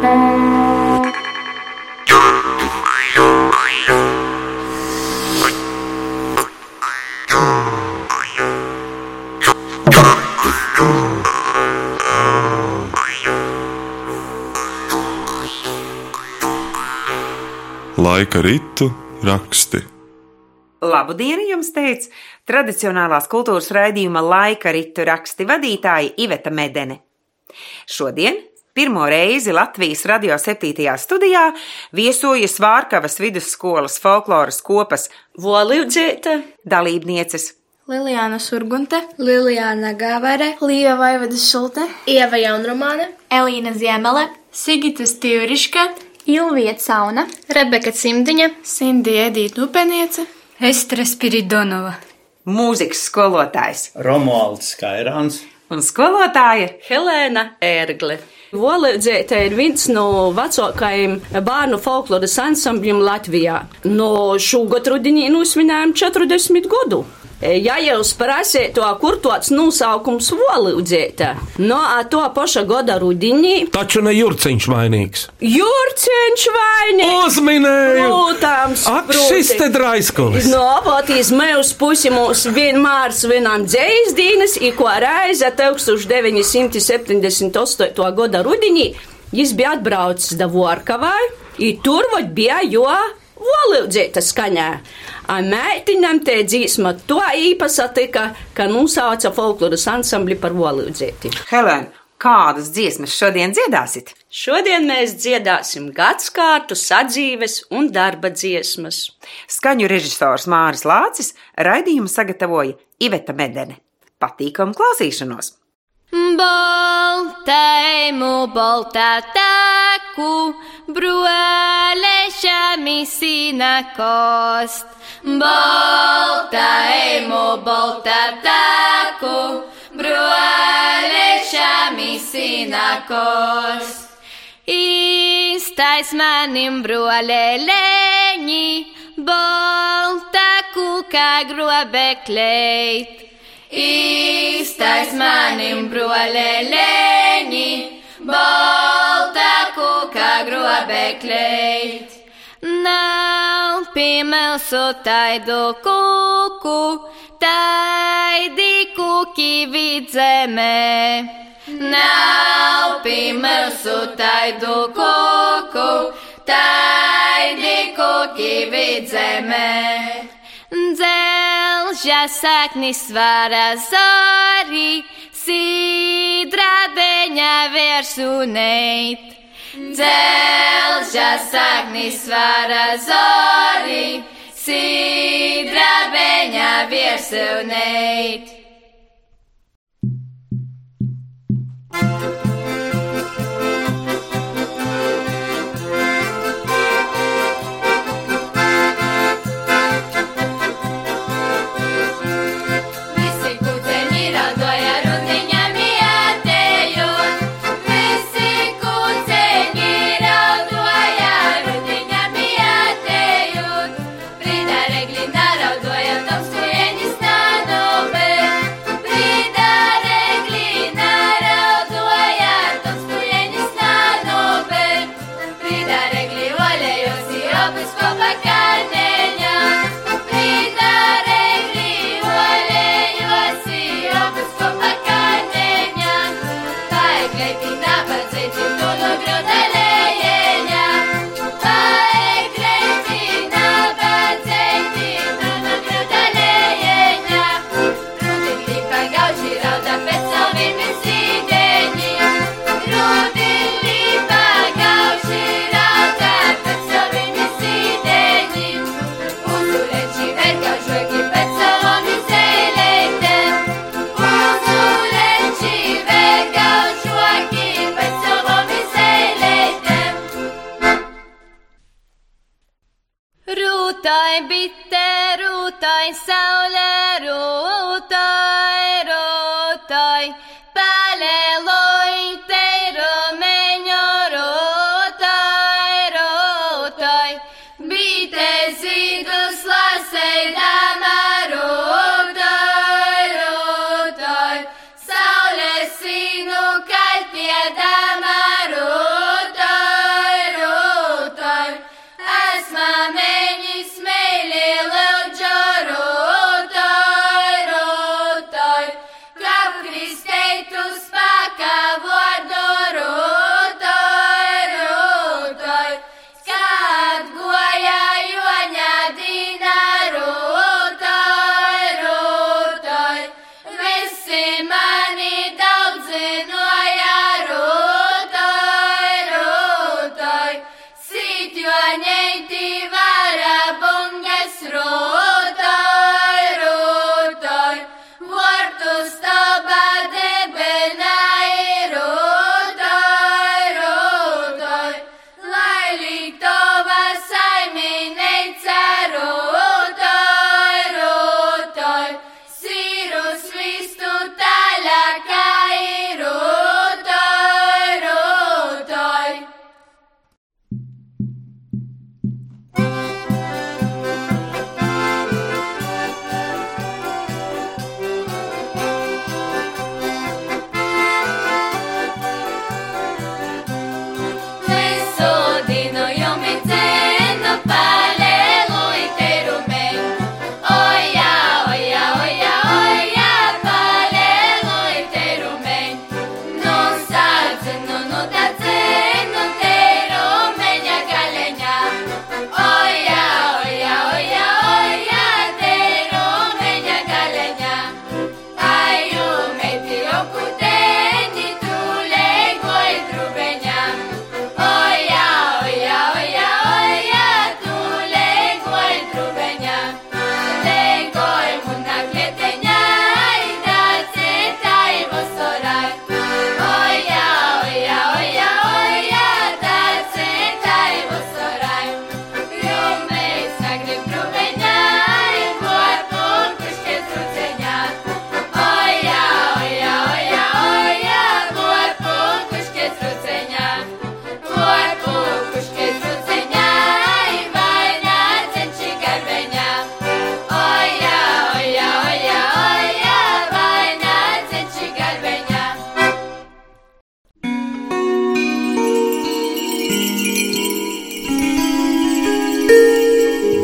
Laika ritu raksti. Labu dienu jums teica tradicionālās kultūras raidījuma laika ritu raksti vadītāja Iveta Medene. Šodien pirmo reizi Latvijas radio 7. studijā viesojas Vārkavas vidusskolas folkloras kopas Volīdzīte, dalībnieces. Lilijāna Surgunte, Lilijāna Gavare, Līja Vaivadas Šulte, Ieva Jaunromāne, Elīna Ziemele, Sigita Stīriška, Ilvija Cauna, Rebeka Cimdiņa, Sindija Edīta Upeniece, Estra Spiridonova, mūzikas skolotājs. Romualds Kairāns. un skolotāja Helēna Ērgle. Volīdzīte ir viens no vecākajiem bērnu folkloras ansambļiem Latvijā. No šogad rudenī nosvinējām 40 gadu. Ja jūs prasītu, kur tāds nosaukums volīdzīte, no to paša gada rudenī Taču ne jurciņš vainīgs. Jurciņš vainīgs! Uzminēju! Protams, Ak, šis te draiskulis! No apatīs mēs pusi mūs vienmēr svinām dzējas dienas, i ko reize 1978. gada rudenī jis bija atbraucis da Vorkavai, i tur bija jo volīdzīta skaņā. A meitiņam te dzīsma to īpasatika, ka nosauca folkloras ansambli par volīdzīti. Helēna. Kādas dziesmas šodien dziedāsit? Šodien mēs dziedāsim gadskārtu, sadzīves un darba dziesmas. Skaņu režisors Māris Lācis raidījumu sagatavoja Iveta Medene. Patīkamu klausīšanos! Baltaimu baltā taku, bruāleša misina kost. Baltaimu baltā taku, bruāleša misina kost. Īstais manim bruālēleņi, baltā kūkā grobekleit. Īstais manim bruālēleņi, baltā kūkā grobekleit. Nav piemēlsu taidu kūku, taidi kūki vidzemē. Nav piemēlsu taidu kūku, taidi kūki vidzemē. Dzelža saknis vara zori, sidra beņa versuneit. Dzelža saknis vara zori, sidra beņa versuneit. Visi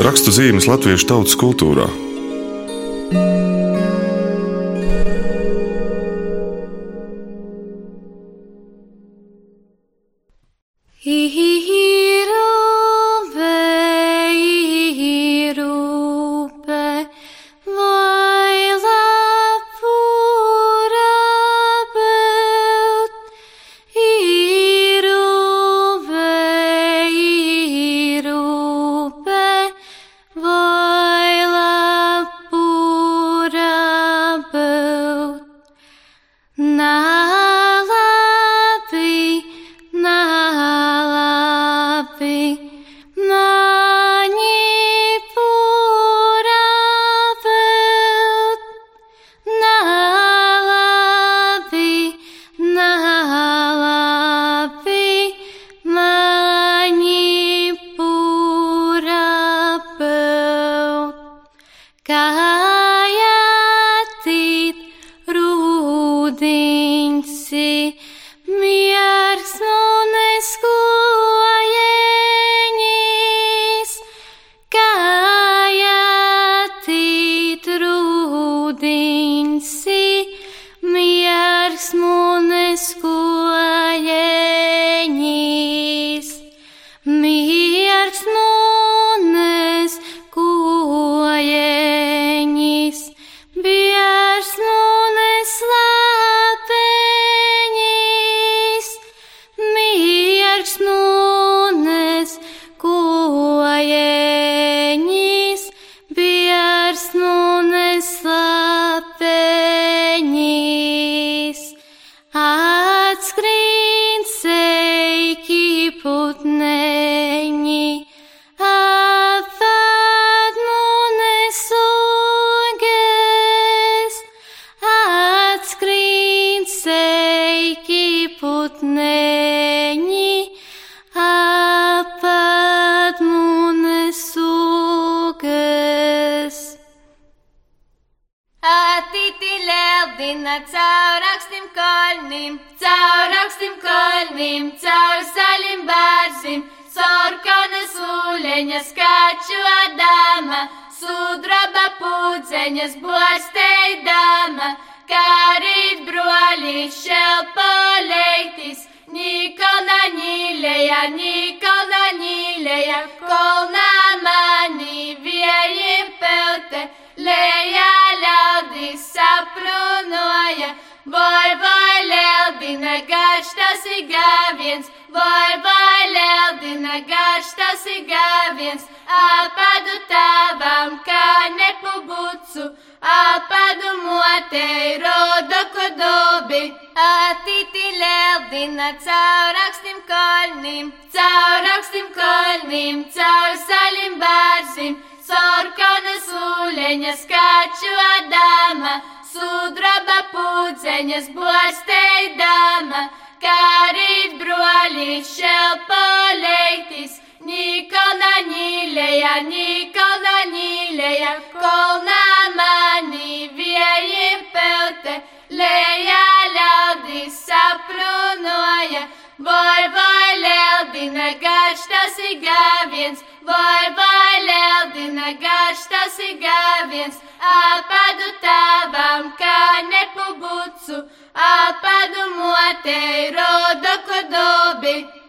Rakstu zīmes latviešu tautas kultūrā. Pūceņas borsteidama, kā rīt broļi šelpoleitis, Nikolna ņīlēja, Nikolna ņīlēja, kolna mani viejiem pelte, lejā ļaudis saprunoja, vai vai ļaudina garš tas ir gāviens, vai vai ļaudina garš tas ir gāviens, apadu tavam kā nepubucu, apadu motei rodo kodobi, atiti ļaudina caur augstim kolnim, caur augstim kolnim, caur salim bārzim, sarkanas uleņas kaču adama, sudraba pūceņas borsteidama, kā rīt broļi šelpoleitis, Nikolna ņīlēja, Nikolna ņīlēja, kolna mani viejiem pelte, lejā ļaudis saprunoja, vai ļaudina garš tas ir gāviens, vai vai ļaudina garš tas ir gāviens, apadu tavam kā nepubucu, apadu motei rodo kodobi.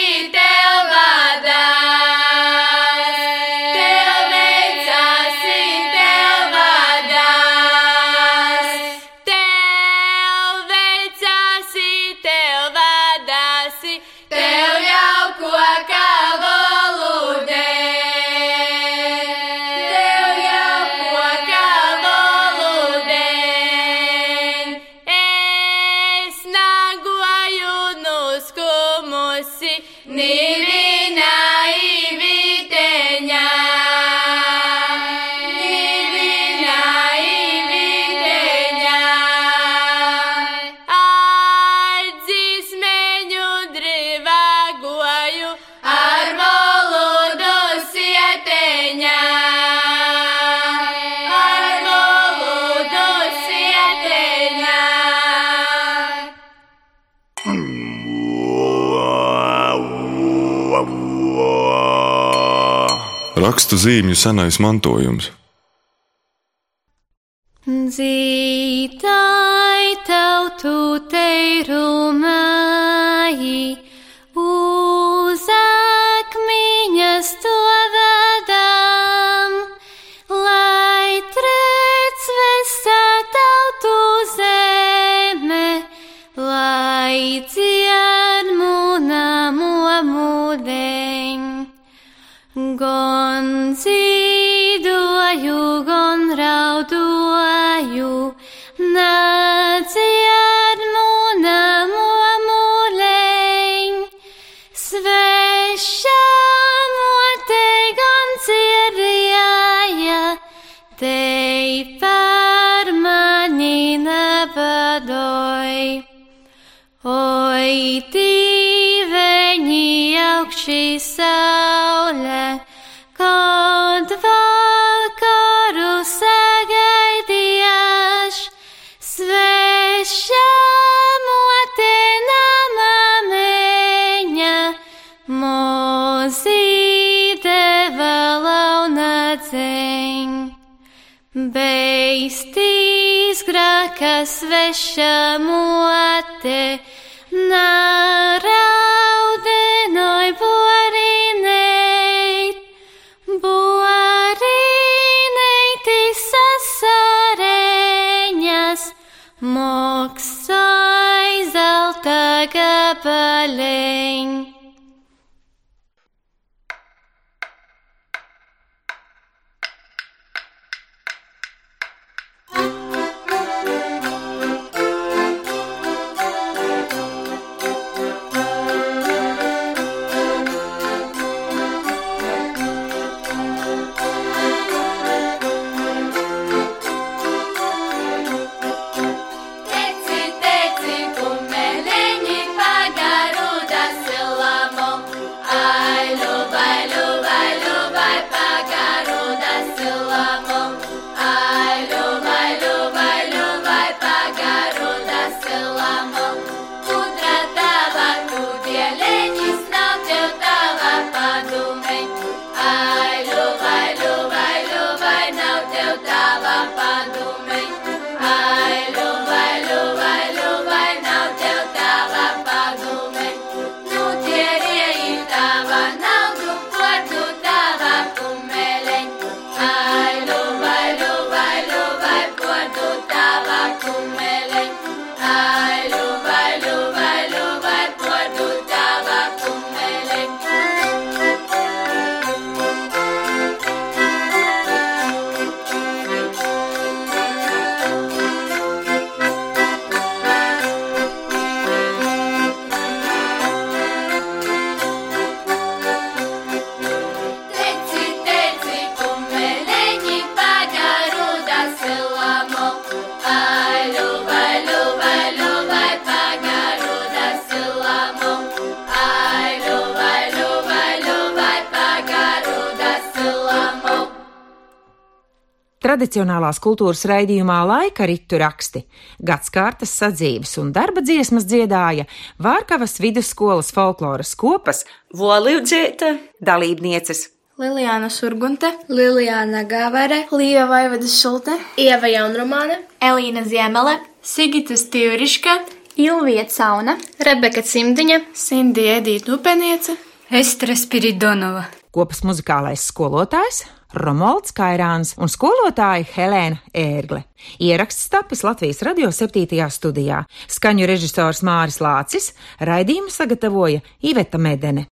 Venite! Rakstu zīmju senais mantojums. Dzītāj nebadoj. Oi, divēņi augšī saule, الشموات Tradicionālās kultūras raidījumā laika ritu raksti, gadskārtas sadzīves un darba dziesmas dziedāja Vārkavas vidusskolas folkloras kopas Volīdzīte, dalībnieces. Lilijāna Surgunte, Lilijāna Gavere, Līva Vaivadas Šulte, Ieva Jaunromāne, Elīna Ziemele, Sigita Stīriška, Ilvija Cauna, Rebeka Cimdiņa, Sindija Edīta Upeniece, Estra Spiridonova. Kopas muzikālais skolotājs Romualds Kairāns un skolotāja Helēna Ērgle. Ieraksts tapis Latvijas radio 7. studijā. Skaņu režisors Māris Lācis, raidījumu sagatavoja Iveta Medene.